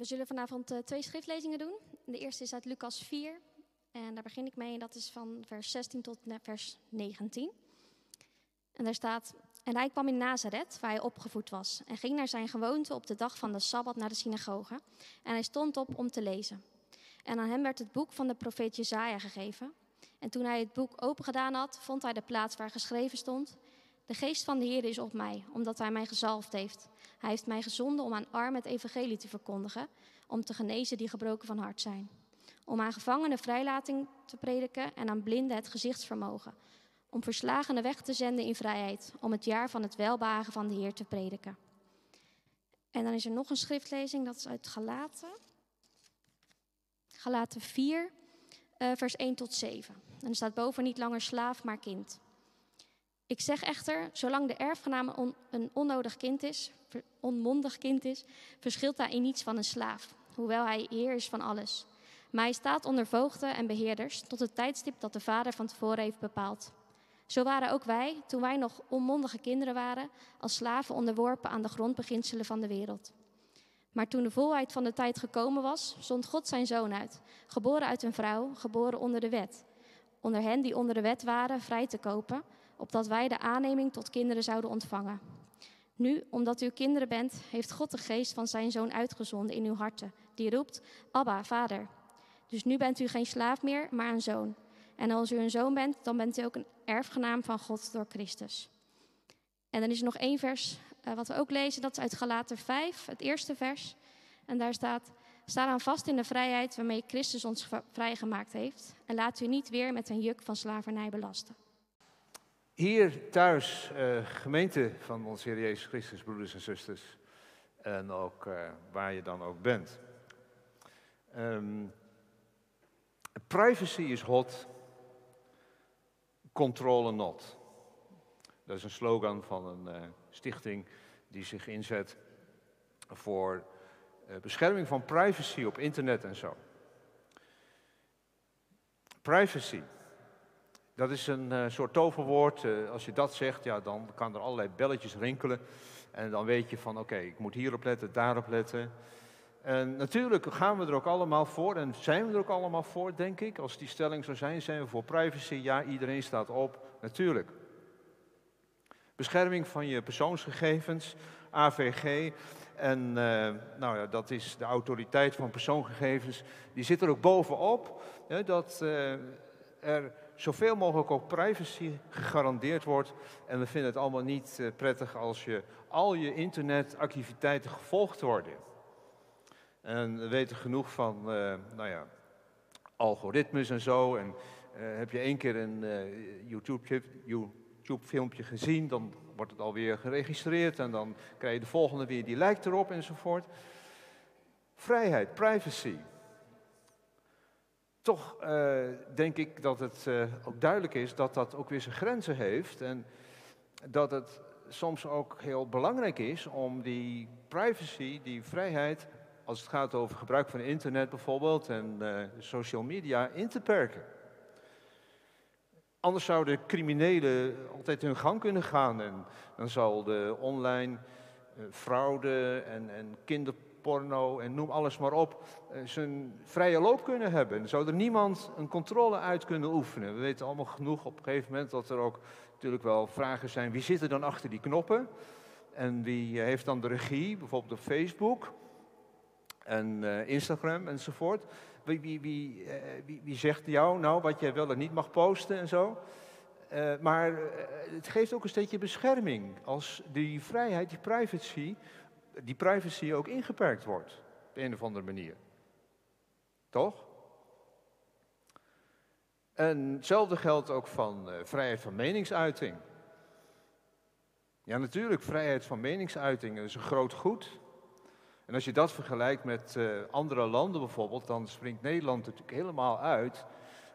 we zullen vanavond uh, twee schriftlezingen doen. De eerste is uit Lucas 4. En daar begin ik mee en dat is van vers 16 tot vers 19. En daar staat: En hij kwam in Nazareth, waar hij opgevoed was, en ging naar zijn gewoonte op de dag van de sabbat naar de synagoge. En hij stond op om te lezen. En aan hem werd het boek van de profeet Jezaja gegeven. En toen hij het boek opengedaan had, vond hij de plaats waar geschreven stond: De geest van de Heer is op mij, omdat hij mij gezalfd heeft. Hij heeft mij gezonden om aan armen het evangelie te verkondigen, om te genezen die gebroken van hart zijn. Om aan gevangenen vrijlating te prediken en aan blinden het gezichtsvermogen. Om verslagenen weg te zenden in vrijheid, om het jaar van het welbehagen van de Heer te prediken. En dan is er nog een schriftlezing, dat is uit Galaten. Galaten 4, uh, vers 1 tot 7. En er staat boven niet langer slaaf, maar kind. Ik zeg echter, zolang de erfgename een onnodig kind is, onmondig kind is, verschilt hij in niets van een slaaf, hoewel hij heer is van alles. Maar hij staat onder voogden en beheerders tot het tijdstip dat de vader van tevoren heeft bepaald. Zo waren ook wij, toen wij nog onmondige kinderen waren, als slaven onderworpen aan de grondbeginselen van de wereld. Maar toen de volheid van de tijd gekomen was, zond God zijn zoon uit, geboren uit een vrouw, geboren onder de wet. Onder hen die onder de wet waren, vrij te kopen, opdat wij de aanneming tot kinderen zouden ontvangen. Nu, omdat u kinderen bent, heeft God de geest van zijn zoon uitgezonden in uw harten, die roept, Abba, vader. Dus nu bent u geen slaaf meer, maar een zoon. En als u een zoon bent, dan bent u ook een erfgenaam van God door Christus. En dan is er nog één vers uh, wat we ook lezen, dat is uit Galater 5, het eerste vers. En daar staat, sta dan vast in de vrijheid waarmee Christus ons vrijgemaakt heeft. En laat u niet weer met een juk van slavernij belasten. Hier thuis, uh, gemeente van onze Heer Jezus Christus, broeders en zusters. En ook uh, waar je dan ook bent. Um, privacy is hot, controle not. Dat is een slogan van een uh, stichting die zich inzet voor bescherming van privacy op internet en zo. Privacy. Dat is een uh, soort toverwoord. Uh, als je dat zegt, ja, dan kan er allerlei belletjes rinkelen. En dan weet je van, oké, ik moet hierop letten, daarop letten. En natuurlijk gaan we er ook allemaal voor en zijn we er ook allemaal voor, denk ik. Als die stelling zou zijn, zijn we voor privacy. Ja, iedereen staat op, natuurlijk. Bescherming van je persoonsgegevens, AVG. En uh, nou ja, dat is de autoriteit van persoonsgegevens. Die zit er ook bovenop. Dat er zoveel mogelijk ook privacy gegarandeerd wordt. En we vinden het allemaal niet uh, prettig als je al je internetactiviteiten gevolgd worden. En we weten genoeg van, uh, nou ja, algoritmes en zo. En uh, heb je één keer een YouTube-filmpje gezien, dan wordt het alweer geregistreerd. En dan krijg je de volgende weer, die lijkt erop enzovoort. Vrijheid, privacy toch uh, denk ik dat het uh, ook duidelijk is dat dat ook weer zijn grenzen heeft. En dat het soms ook heel belangrijk is om die privacy, die vrijheid, als het gaat over gebruik van internet bijvoorbeeld en uh, social media, in te perken. Anders zouden criminelen altijd hun gang kunnen gaan en dan zal de online fraude en, en kinder porno en noem alles maar op, eh, zijn vrije loop kunnen hebben. Zou er niemand een controle uit kunnen oefenen. We weten allemaal genoeg op een gegeven moment dat er ook natuurlijk wel vragen zijn. Wie zit er dan achter die knoppen? En wie eh, heeft dan de regie, bijvoorbeeld op Facebook en uh, Instagram enzovoort. Wie, wie, wie, wie, zegt jou nou wat jij wel en niet mag posten en zo? Maar het geeft ook een steentje bescherming als die vrijheid, die privacy die privacy ook ingeperkt wordt op een of andere manier. Toch? En hetzelfde geldt ook van uh, vrijheid van meningsuiting. Ja, natuurlijk, vrijheid van meningsuiting is een groot goed. En als je dat vergelijkt met uh, andere landen bijvoorbeeld, dan springt Nederland natuurlijk helemaal uit.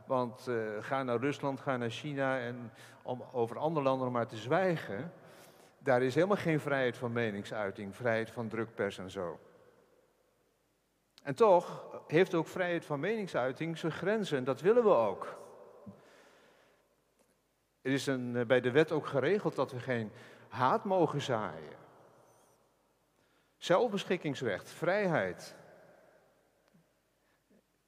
Want uh, ga naar Rusland, ga naar China en om over andere landen maar te zwijgen. Daar is helemaal geen vrijheid van meningsuiting, vrijheid van drukpers en zo. En toch heeft ook vrijheid van meningsuiting zijn grenzen en dat willen we ook. Er is een, eh, bij de wet ook geregeld dat we geen haat mogen zaaien. Zelfbeschikkingsrecht, vrijheid.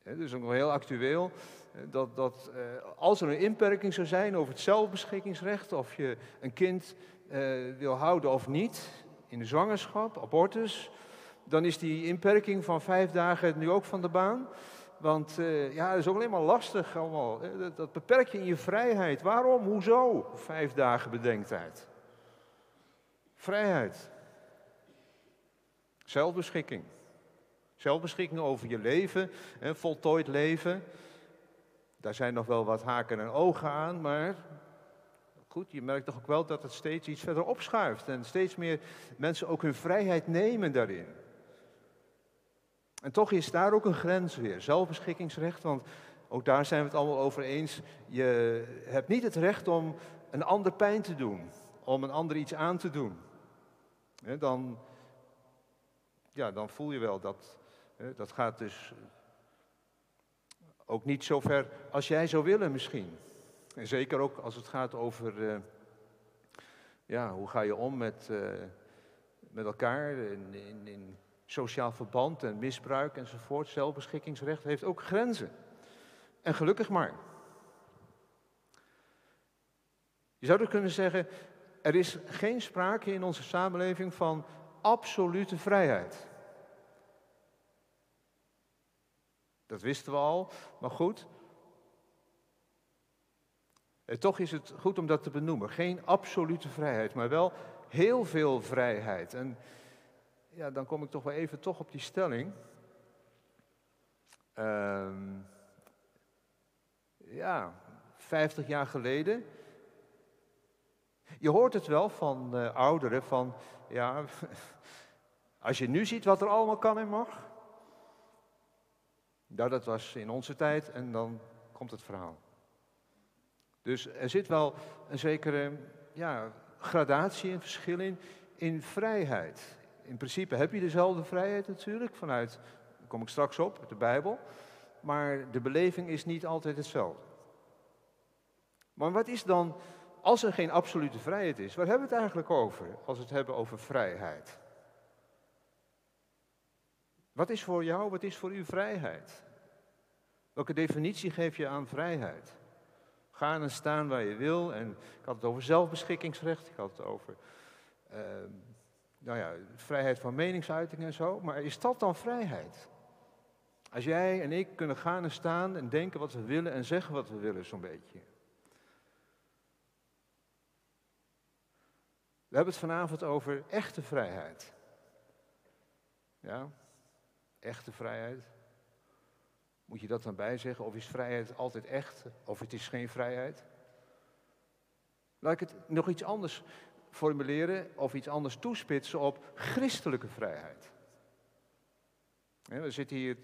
Hè, dus ook nog heel actueel. eh, Dat, dat eh, als er een inperking zou zijn over het zelfbeschikkingsrecht, of je een kind eh, wil houden of niet, in de zwangerschap, abortus, dan is die inperking van vijf dagen nu ook van de baan. Want eh, ja, dat is ook alleen maar lastig allemaal. Dat, dat beperk je in je vrijheid. Waarom? Hoezo? Vijf dagen bedenktijd. Vrijheid. Zelfbeschikking. Zelfbeschikking over je leven, hè, voltooid leven. Daar zijn nog wel wat haken en ogen aan, maar goed, je merkt toch ook wel dat het steeds iets verder opschuift. En steeds meer mensen ook hun vrijheid nemen daarin. En toch is daar ook een grens weer, zelfbeschikkingsrecht, want ook daar zijn we het allemaal over eens. Je hebt niet het recht om een ander pijn te doen, om een ander iets aan te doen. Dan, ja, dan voel je wel dat dat gaat dus ook niet zo ver als jij zou willen misschien. En zeker ook als het gaat over, eh, ja, hoe ga je om met, eh, met elkaar in, in, in sociaal verband en misbruik enzovoort. Zelfbeschikkingsrecht heeft ook grenzen. En gelukkig maar. Je zou dus kunnen zeggen, er is geen sprake in onze samenleving van absolute vrijheid. Dat wisten we al, maar goed. En toch is het goed om dat te benoemen. Geen absolute vrijheid, maar wel heel veel vrijheid. En ja, dan kom ik toch wel even toch op die stelling. Ehm, ja, 50 jaar geleden. Je hoort het wel van eh, ouderen van, ja, als je nu ziet wat er allemaal kan en mag. Nou, dat was in onze tijd en dan komt het verhaal. Dus er zit wel een zekere ja, gradatie en verschil in, in vrijheid. In principe heb je dezelfde vrijheid natuurlijk, vanuit, daar kom ik straks op, de Bijbel. Maar de beleving is niet altijd hetzelfde. Maar wat is dan, als er geen absolute vrijheid is, waar hebben we het eigenlijk over als we het hebben over vrijheid? Wat is voor jou, wat is voor u vrijheid? Welke definitie geef je aan vrijheid? Gaan en staan waar je wil. En ik had het over zelfbeschikkingsrecht, ik had het over uh, nou ja, vrijheid van meningsuiting en zo. Maar is dat dan vrijheid? Als jij en ik kunnen gaan en staan en denken wat we willen en zeggen wat we willen, zo'n beetje. We hebben het vanavond over echte vrijheid. Ja, echte vrijheid. Moet je dat dan bijzeggen? Of is vrijheid altijd echt? Of het is geen vrijheid? Laat ik het nog iets anders formuleren of iets anders toespitsen op christelijke vrijheid. we zitten hier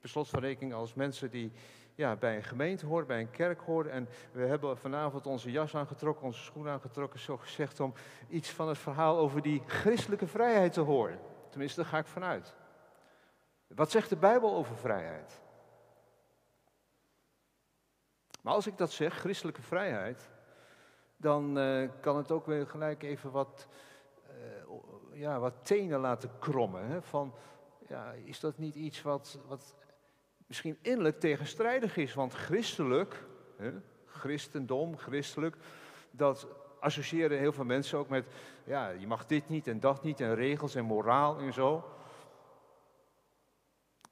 per slot van rekening als mensen die ja, bij een gemeente horen, bij een kerk horen. En we hebben vanavond onze jas aangetrokken, onze schoenen aangetrokken, zo gezegd, om iets van het verhaal over die christelijke vrijheid te horen. Tenminste, daar ga ik vanuit. Wat zegt de Bijbel over vrijheid? Maar als ik dat zeg, christelijke vrijheid, dan uh, kan het ook weer gelijk even wat, uh, ja, wat tenen laten krommen. Hè? Van, ja, is dat niet iets wat, wat misschien innerlijk tegenstrijdig is? Want christelijk, hè? christendom, christelijk, dat associëren heel veel mensen ook met, ja, je mag dit niet en dat niet en regels en moraal en zo.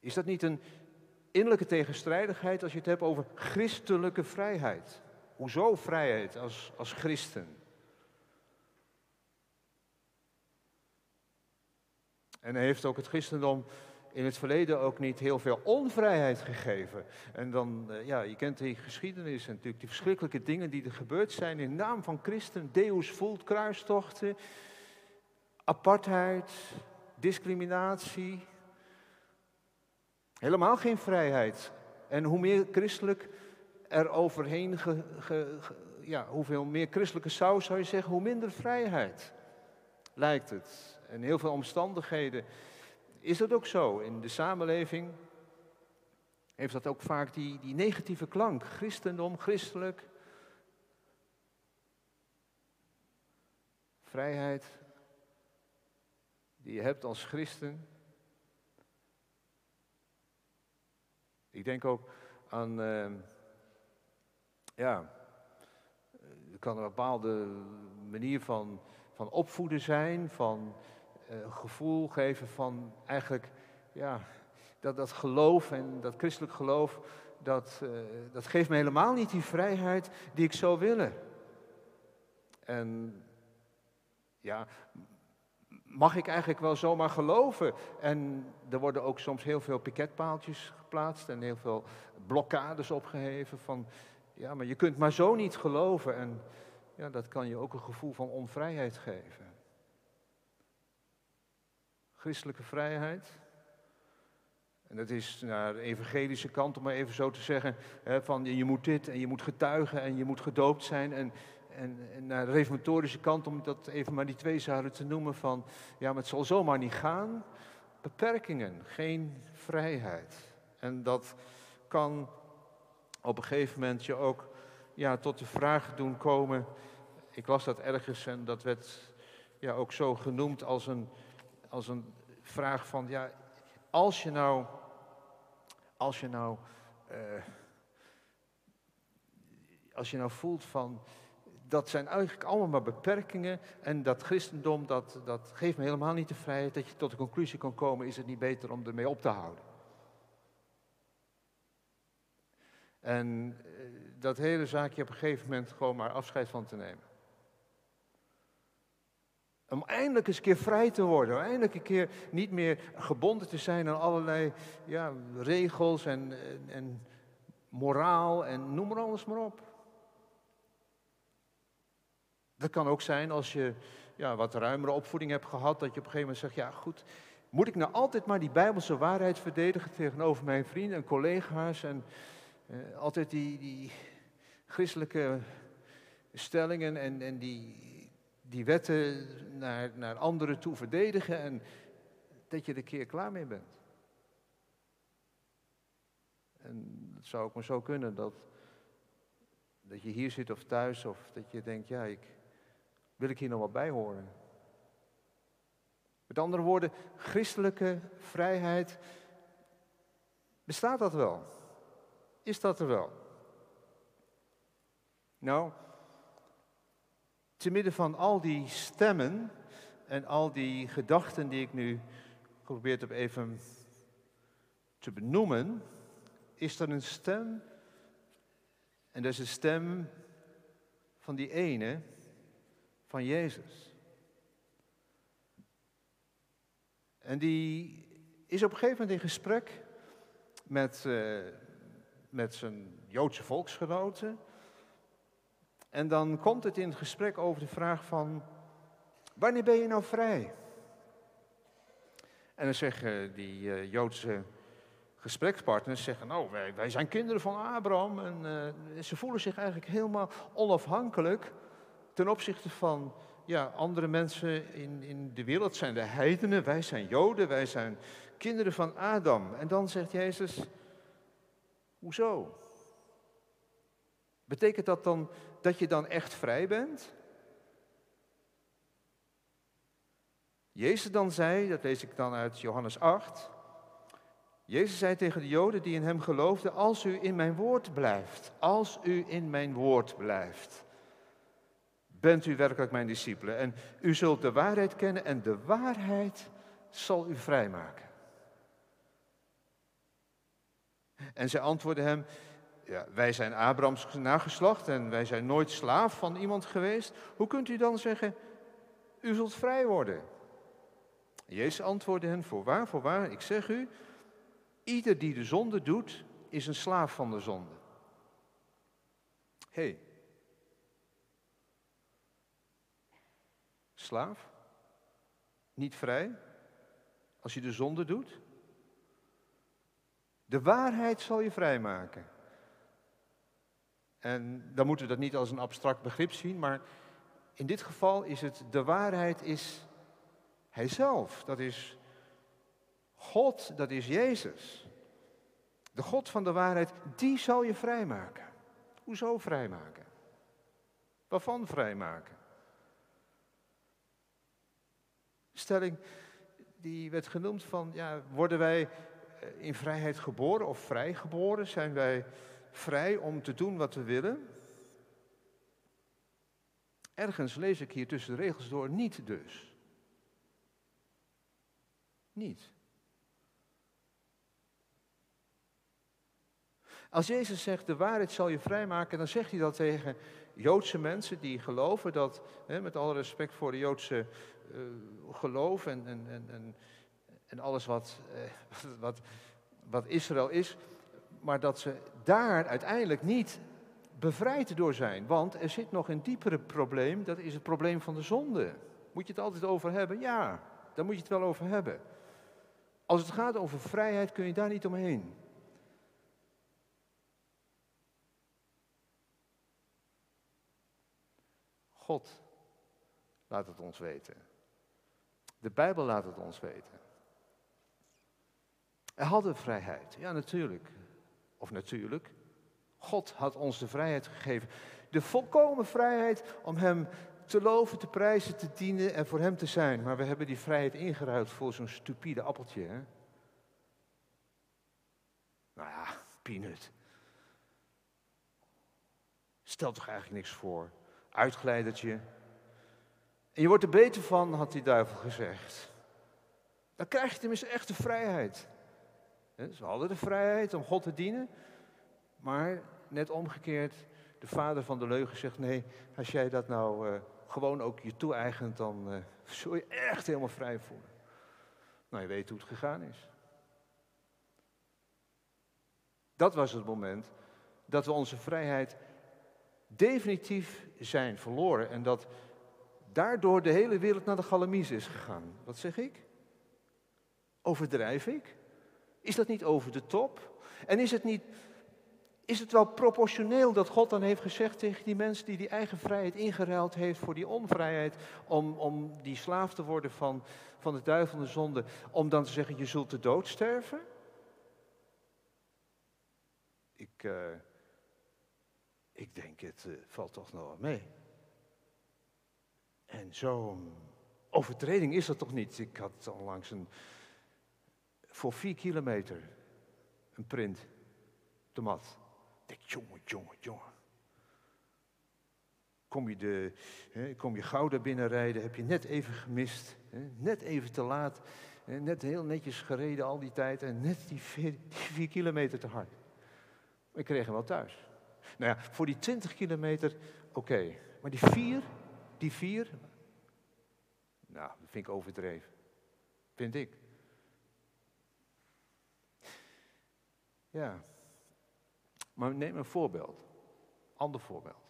Is dat niet een innerlijke tegenstrijdigheid als je het hebt over christelijke vrijheid? Hoezo vrijheid als, als christen? En hij heeft ook het christendom in het verleden ook niet heel veel onvrijheid gegeven. En dan, ja, je kent die geschiedenis en natuurlijk die verschrikkelijke dingen die er gebeurd zijn in naam van christen. Deus voelt kruistochten, apartheid, discriminatie. Helemaal geen vrijheid. En hoe meer christelijk er overheen, ge, ge, hoeveel meer christelijke saus zou je zeggen, hoe minder vrijheid lijkt het. En heel veel omstandigheden is dat ook zo. In de samenleving heeft dat ook vaak die, die negatieve klank. Christendom, christelijk. Vrijheid die je hebt als christen Ik denk ook aan, uh, ja, er kan een bepaalde manier van, van opvoeden zijn, van uh, gevoel geven van eigenlijk, ja, dat, dat geloof en dat christelijk geloof, dat, uh, dat geeft me helemaal niet die vrijheid die ik zou willen. En ja, mag ik eigenlijk wel zomaar geloven? En er worden ook soms heel veel piketpaaltjes geplaatst en heel veel blokkades opgeheven van, ja, maar je kunt maar zo niet geloven. En ja, dat kan je ook een gevoel van onvrijheid geven. Christelijke vrijheid. En dat is naar de evangelische kant, om maar even zo te zeggen, hè, van je moet dit en je moet getuigen en je moet gedoopt zijn. En en, en, naar de reformatorische kant, om dat even maar die twee zouden te noemen, van ja, maar het zal zomaar niet gaan. Beperkingen, geen vrijheid. En dat kan op een gegeven moment je ook ja, tot de vraag doen komen. Ik las dat ergens en dat werd ja, ook zo genoemd als een, als een vraag van, ja, als je nou, als je nou, uh, als je nou voelt van, dat zijn eigenlijk allemaal maar beperkingen. En dat christendom, dat, dat geeft me helemaal niet de vrijheid dat je tot de conclusie kan komen, is het niet beter om ermee op te houden. En eh, dat hele zaakje op een gegeven moment gewoon maar afscheid van te nemen. Om eindelijk eens een keer vrij te worden. Om eindelijk een keer niet meer gebonden te zijn aan allerlei ja, regels en, en, en moraal en noem maar alles maar op. Dat kan ook zijn als je ja, wat ruimere opvoeding hebt gehad, dat je op een gegeven moment zegt, ja goed, moet ik nou altijd maar die bijbelse waarheid verdedigen tegenover mijn vrienden en collega's en eh, altijd die, die christelijke stellingen en, en die, die wetten naar, naar anderen toe verdedigen en dat je er een keer klaar mee bent. En het zou ook maar zo kunnen dat, dat je hier zit of thuis of dat je denkt, ja, ik, wil ik hier nog wat bij horen? Met andere woorden, christelijke vrijheid, bestaat dat wel? Is dat er wel? Nou, te midden van al die stemmen en al die gedachten die ik nu geprobeerd heb even te benoemen, is er een stem, en dat is de stem van die ene van Jezus. En die is op een gegeven moment in gesprek met, uh, met zijn Joodse volksgenoten. En dan komt het in het gesprek over de vraag van, wanneer ben je nou vrij? En dan zeggen die uh, Joodse gesprekspartners, zeggen, nou, wij, wij zijn kinderen van Abraham. En uh, ze voelen zich eigenlijk helemaal onafhankelijk ten opzichte van ja, andere mensen in, in de wereld zijn de heidenen, wij zijn Joden, wij zijn kinderen van Adam. En dan zegt Jezus, hoezo? Betekent dat dan dat je dan echt vrij bent? Jezus dan zei, dat lees ik dan uit Johannes 8. Jezus zei tegen de Joden die in hem geloofden: Als u in mijn woord blijft, als u in mijn woord blijft bent u werkelijk mijn discipelen. En u zult de waarheid kennen en de waarheid zal u vrijmaken. En zij antwoordden hem, ja, wij zijn Abrahams nageslacht en wij zijn nooit slaaf van iemand geweest. Hoe kunt u dan zeggen, u zult vrij worden? Jezus antwoordde hen, voorwaar, voorwaar, ik zeg u, ieder die de zonde doet, is een slaaf van de zonde. Hey, slaaf? Niet vrij? Als je de zonde doet? De waarheid zal je vrijmaken. En dan moeten we dat niet als een abstract begrip zien, maar in dit geval is het de waarheid is Hij zelf. Dat is God, dat is Jezus. De God van de waarheid, die zal je vrijmaken. Hoezo vrijmaken? Waarvan vrijmaken? Stelling die werd genoemd van, ja, worden wij, eh, in vrijheid geboren of vrijgeboren? Zijn wij vrij om te doen wat we willen? Ergens lees ik hier tussen de regels door niet dus. Niet. Als Jezus zegt, de waarheid zal je vrijmaken, dan zegt hij dat tegen Joodse mensen die geloven dat, hè, met alle respect voor de Joodse geloof en, en, en, en, alles wat, uh, wat, wat Israël is, maar dat ze daar uiteindelijk niet bevrijd door zijn. Want er zit nog een diepere probleem, dat is het probleem van de zonde. Moet je het altijd over hebben? Ja, daar moet je het wel over hebben. Als het gaat over vrijheid kun je daar niet omheen. God laat het ons weten. De Bijbel laat het ons weten. Er hadden vrijheid, ja natuurlijk. Of natuurlijk, God had ons de vrijheid gegeven. De volkomen vrijheid om Hem te loven, te prijzen, te dienen en voor Hem te zijn. Maar we hebben die vrijheid ingeruild voor zo'n stupide appeltje. Hè? Nou ja, peanut. Stel toch eigenlijk niks voor. Uitglijdertje. En je wordt er beter van, had die duivel gezegd. Dan krijg je tenminste echte vrijheid. Ze hadden de vrijheid om God te dienen, maar net omgekeerd, de vader van de leugen zegt: nee, als jij dat nou uh, gewoon ook je toe-eigent, dan uh, zul je echt helemaal vrij voelen. Nou, je weet hoe het gegaan is. Dat was het moment dat we onze vrijheid definitief zijn verloren en dat daardoor de hele wereld naar de galamies is gegaan. Wat zeg ik? Overdrijf ik? Is dat niet over de top? En is het niet is het wel proportioneel dat God dan heeft gezegd tegen die mensen die die eigen vrijheid ingeruild heeft voor die onvrijheid, om, om die slaaf te worden van, van de duivel en de zonde, om dan te zeggen, je zult de dood sterven? Ik, uh, ik denk, het uh, valt toch nog wel mee. En zo'n overtreding is dat toch niet? Ik had onlangs een, voor vier kilometer een print de mat denk, jongen, jongen, jongen. Kom je, de, hè, kom je Gouda binnenrijden, heb je net even gemist. Hè, net even te laat. Hè, net heel netjes gereden al die tijd. En net die vier, die vier kilometer te hard. Ik kreeg hem wel thuis. Nou ja, voor die 20 kilometer, oké. Maar die vier, die vier, nou, dat vind ik overdreven. Vind ik. Ja. Maar neem een voorbeeld. Ander voorbeeld.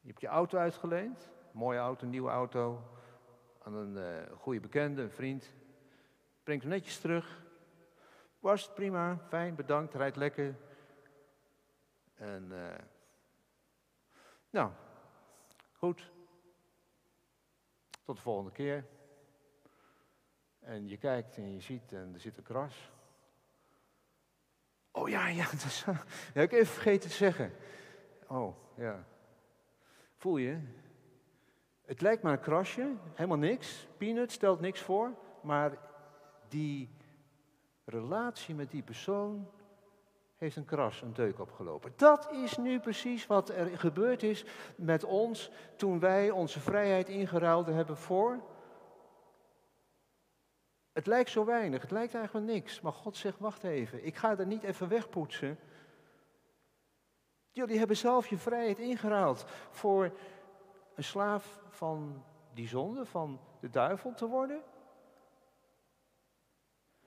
Je hebt je auto uitgeleend. Mooie auto, nieuwe auto. Aan een uh, goede bekende, een vriend. Brengt hem netjes terug. Was prima, fijn, bedankt, rijdt lekker. En, uh, nou, goed. Tot de volgende keer. En je kijkt en je ziet en er zit een kras. Oh ja, ja, dat, is, heb ik even vergeten te zeggen. Oh, ja. Voel je? Het lijkt maar een krasje, helemaal niks. Peanut stelt niks voor. Maar die relatie met die persoon heeft een kras, een deuk opgelopen. Dat is nu precies wat er gebeurd is met ons toen wij onze vrijheid ingeruild hebben voor het lijkt zo weinig, het lijkt eigenlijk niks. Maar God zegt, wacht even, ik ga er niet even wegpoetsen. Jullie hebben zelf je vrijheid ingeruild voor een slaaf van die zonde, van de duivel te worden.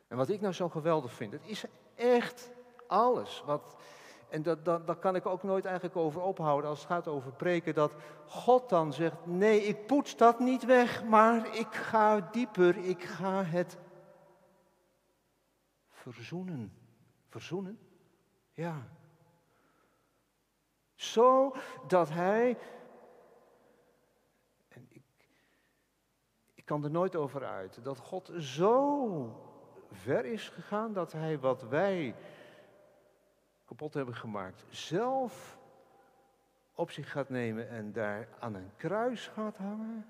En wat ik nou zo geweldig vind, het is echt alles. Wat, en dat, dat, kan ik ook nooit eigenlijk over ophouden als het gaat over preken. Dat God dan zegt, nee, ik poets dat niet weg, maar ik ga dieper. Ik ga het verzoenen. Verzoenen? Ja. Zo dat hij. En ik kan er nooit over uit. Dat God zo ver is gegaan dat hij wat wij kapot hebben gemaakt, zelf op zich gaat nemen en daar aan een kruis gaat hangen.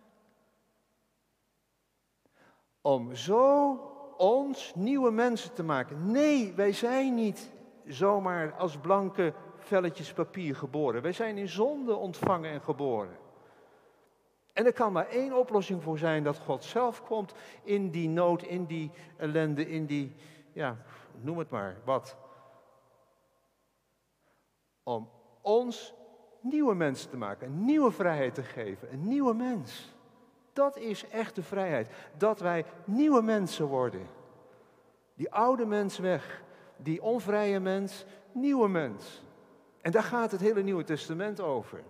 Om zo ons nieuwe mensen te maken. Nee, wij zijn niet zomaar als blanke velletjes papier geboren. Wij zijn in zonde ontvangen en geboren. En er kan maar één oplossing voor zijn, dat God zelf komt in die nood, in die ellende, in die, ja, noem het maar, wat. Om ons nieuwe mensen te maken, een nieuwe vrijheid te geven, een nieuwe mens. Dat is echte vrijheid, dat wij nieuwe mensen worden. Die oude mens weg, die onvrije mens, nieuwe mens. En daar gaat het hele Nieuwe Testament over.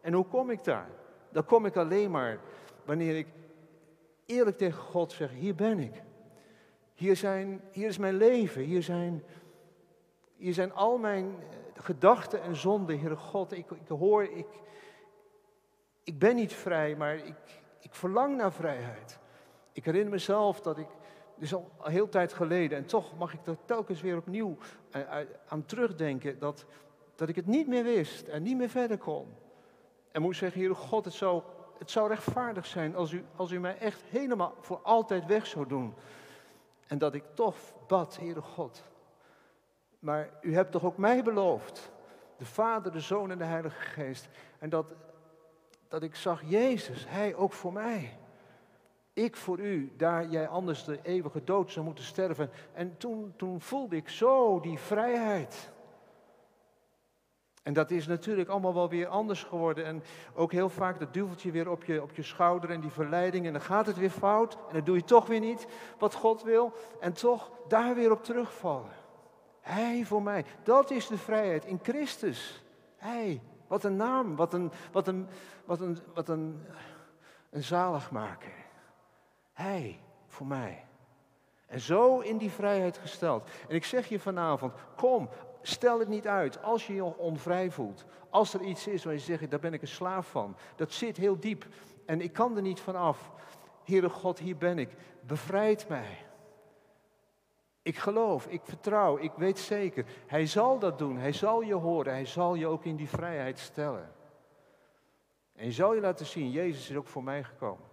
En hoe kom ik daar? Dan kom ik alleen maar wanneer ik eerlijk tegen God zeg, hier ben ik. Hier, zijn, hier is mijn leven, hier zijn, hier zijn al mijn eh, gedachten en zonden, Heere God. Ik, ik hoor, ik, ik ben niet vrij, maar ik, ik verlang naar vrijheid. Ik herinner mezelf dat ik, dus al een heel tijd geleden, en toch mag ik er telkens weer opnieuw eh, aan terugdenken, dat, dat ik het niet meer wist en niet meer verder kon. En moest zeggen, Heer God, het zou, het zou rechtvaardig zijn als u, als u mij echt helemaal voor altijd weg zou doen. En dat ik toch bad, Heere God. Maar u hebt toch ook mij beloofd, de Vader, de Zoon en de Heilige Geest. En dat, dat ik zag, Jezus, Hij ook voor mij. Ik voor u, daar jij anders de eeuwige dood zou moeten sterven. En toen, toen voelde ik zo die vrijheid. En dat is natuurlijk allemaal wel weer anders geworden. En ook heel vaak dat duveltje weer op je, op je schouder en die verleiding. En dan gaat het weer fout. En dan doe je toch weer niet wat God wil. En toch daar weer op terugvallen. Hij voor mij. Dat is de vrijheid in Christus. Hij. Wat een naam. Wat een, wat een, wat een, wat een, een zaligmaker. Hij voor mij. En zo in die vrijheid gesteld. En ik zeg je vanavond, kom, Stel het niet uit als je je onvrij voelt. Als er iets is waar je zegt, daar ben ik een slaaf van. Dat zit heel diep en ik kan er niet van af. Heere God, hier ben ik. Bevrijd mij. Ik geloof, ik vertrouw, ik weet zeker. Hij zal dat doen, hij zal je horen, hij zal je ook in die vrijheid stellen. En je zal je laten zien, Jezus is ook voor mij gekomen.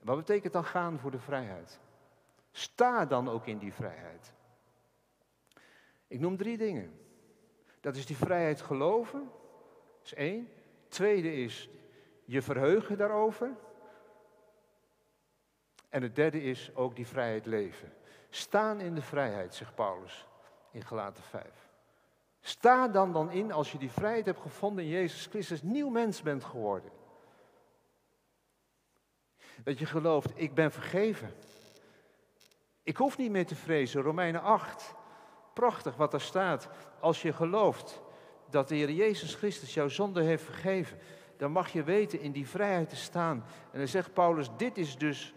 Wat betekent dan gaan voor de vrijheid? Sta dan ook in die vrijheid. Ik noem drie dingen. Dat is die vrijheid geloven, dat is één. Tweede is je verheugen daarover. En het derde is ook die vrijheid leven. Staan in de vrijheid, zegt Paulus in Galaten 5. Sta dan dan in als je die vrijheid hebt gevonden in Jezus Christus, nieuw mens bent geworden. Dat je gelooft, ik ben vergeven. Ik hoef niet meer te vrezen, Romeinen 8 prachtig wat er staat. Als je gelooft dat de Heer Jezus Christus jouw zonde heeft vergeven, dan mag je weten in die vrijheid te staan. En dan zegt Paulus, dit is dus,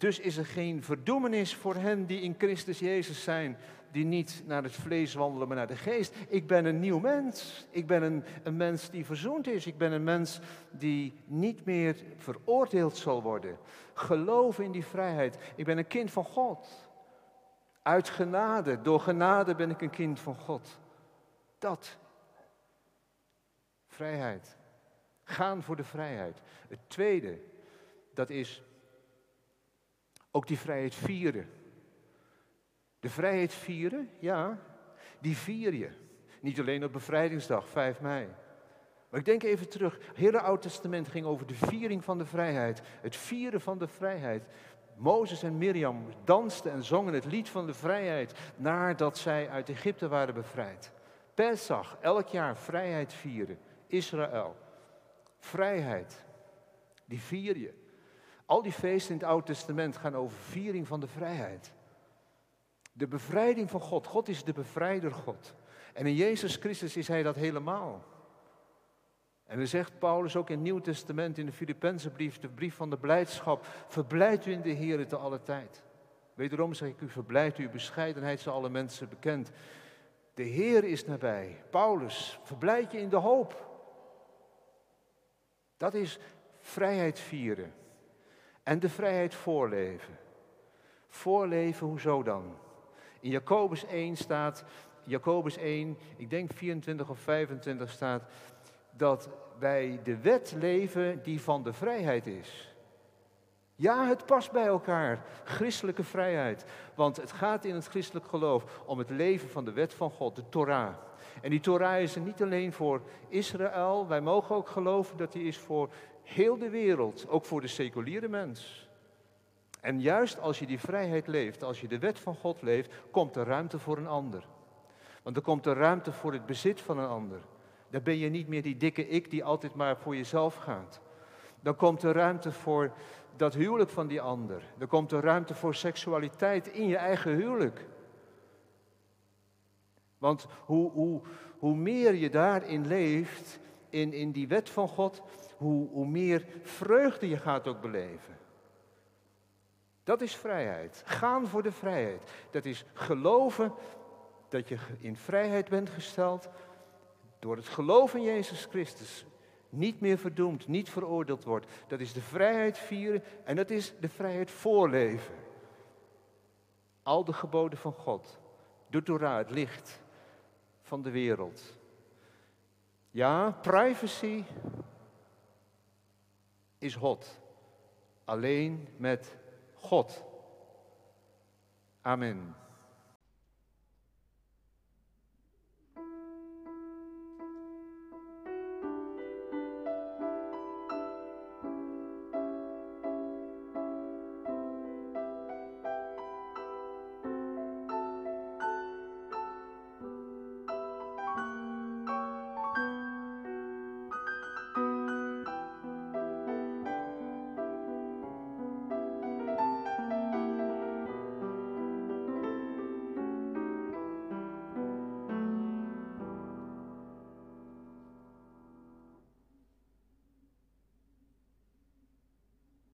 dus is er geen verdoemenis voor hen die in Christus Jezus zijn, die niet naar het vlees wandelen, maar naar de geest. Ik ben een nieuw mens. Ik ben een, een mens die verzoend is. Ik ben een mens die niet meer veroordeeld zal worden. Geloof in die vrijheid. Ik ben een kind van God. Uit genade, door genade ben ik een kind van God. Dat. Vrijheid. Gaan voor de vrijheid. Het tweede, dat is ook die vrijheid vieren. De vrijheid vieren, ja, die vier je. Niet alleen op bevrijdingsdag, 5 mei. Maar ik denk even terug. Het hele Oude Testament ging over de viering van de vrijheid. Het vieren van de vrijheid. Mozes en Mirjam dansten en zongen het lied van de vrijheid nadat zij uit Egypte waren bevrijd. Pesach, elk jaar vrijheid vieren. Israël, vrijheid, die vier je. Al die feesten in het Oude Testament gaan over viering van de vrijheid. De bevrijding van God. God is de bevrijder God. En in Jezus Christus is Hij dat helemaal. En dan zegt Paulus ook in het Nieuw Testament, in de Filippense brief, de brief van de blijdschap, verblijd u in de Heer te alle tijd. Wederom zeg ik u, verblijd u, bescheidenheid zijn alle mensen bekend. De Heer is nabij. Paulus, verblijd je in de hoop. Dat is vrijheid vieren. En de vrijheid voorleven. Voorleven, hoezo dan? In Jacobus 1 staat, Jacobus 1, ik denk 24 of 25 staat, dat wij de wet leven die van de vrijheid is. Ja, het past bij elkaar. Christelijke vrijheid. Want het gaat in het christelijk geloof om het leven van de wet van God, de Torah. En die Torah is er niet alleen voor Israël. Wij mogen ook geloven dat die is voor heel de wereld, ook voor de seculiere mens. En juist als je die vrijheid leeft, als je de wet van God leeft, komt er ruimte voor een ander. Want er komt er ruimte voor het bezit van een ander. Dan ben je niet meer die dikke ik die altijd maar voor jezelf gaat. Dan komt er ruimte voor dat huwelijk van die ander. Dan komt er ruimte voor seksualiteit in je eigen huwelijk. Want hoe, hoe, hoe meer je daarin leeft, in, in die wet van God, hoe, meer vreugde je gaat ook beleven. Dat is vrijheid. Gaan voor de vrijheid. Dat is geloven dat je in vrijheid bent gesteld door het geloof in Jezus Christus. Niet meer verdoemd, niet veroordeeld wordt. Dat is de vrijheid vieren en dat is de vrijheid voorleven. Al de geboden van God. De Torah, het licht van de wereld. Ja, privacy is hot. Alleen met God. Amen.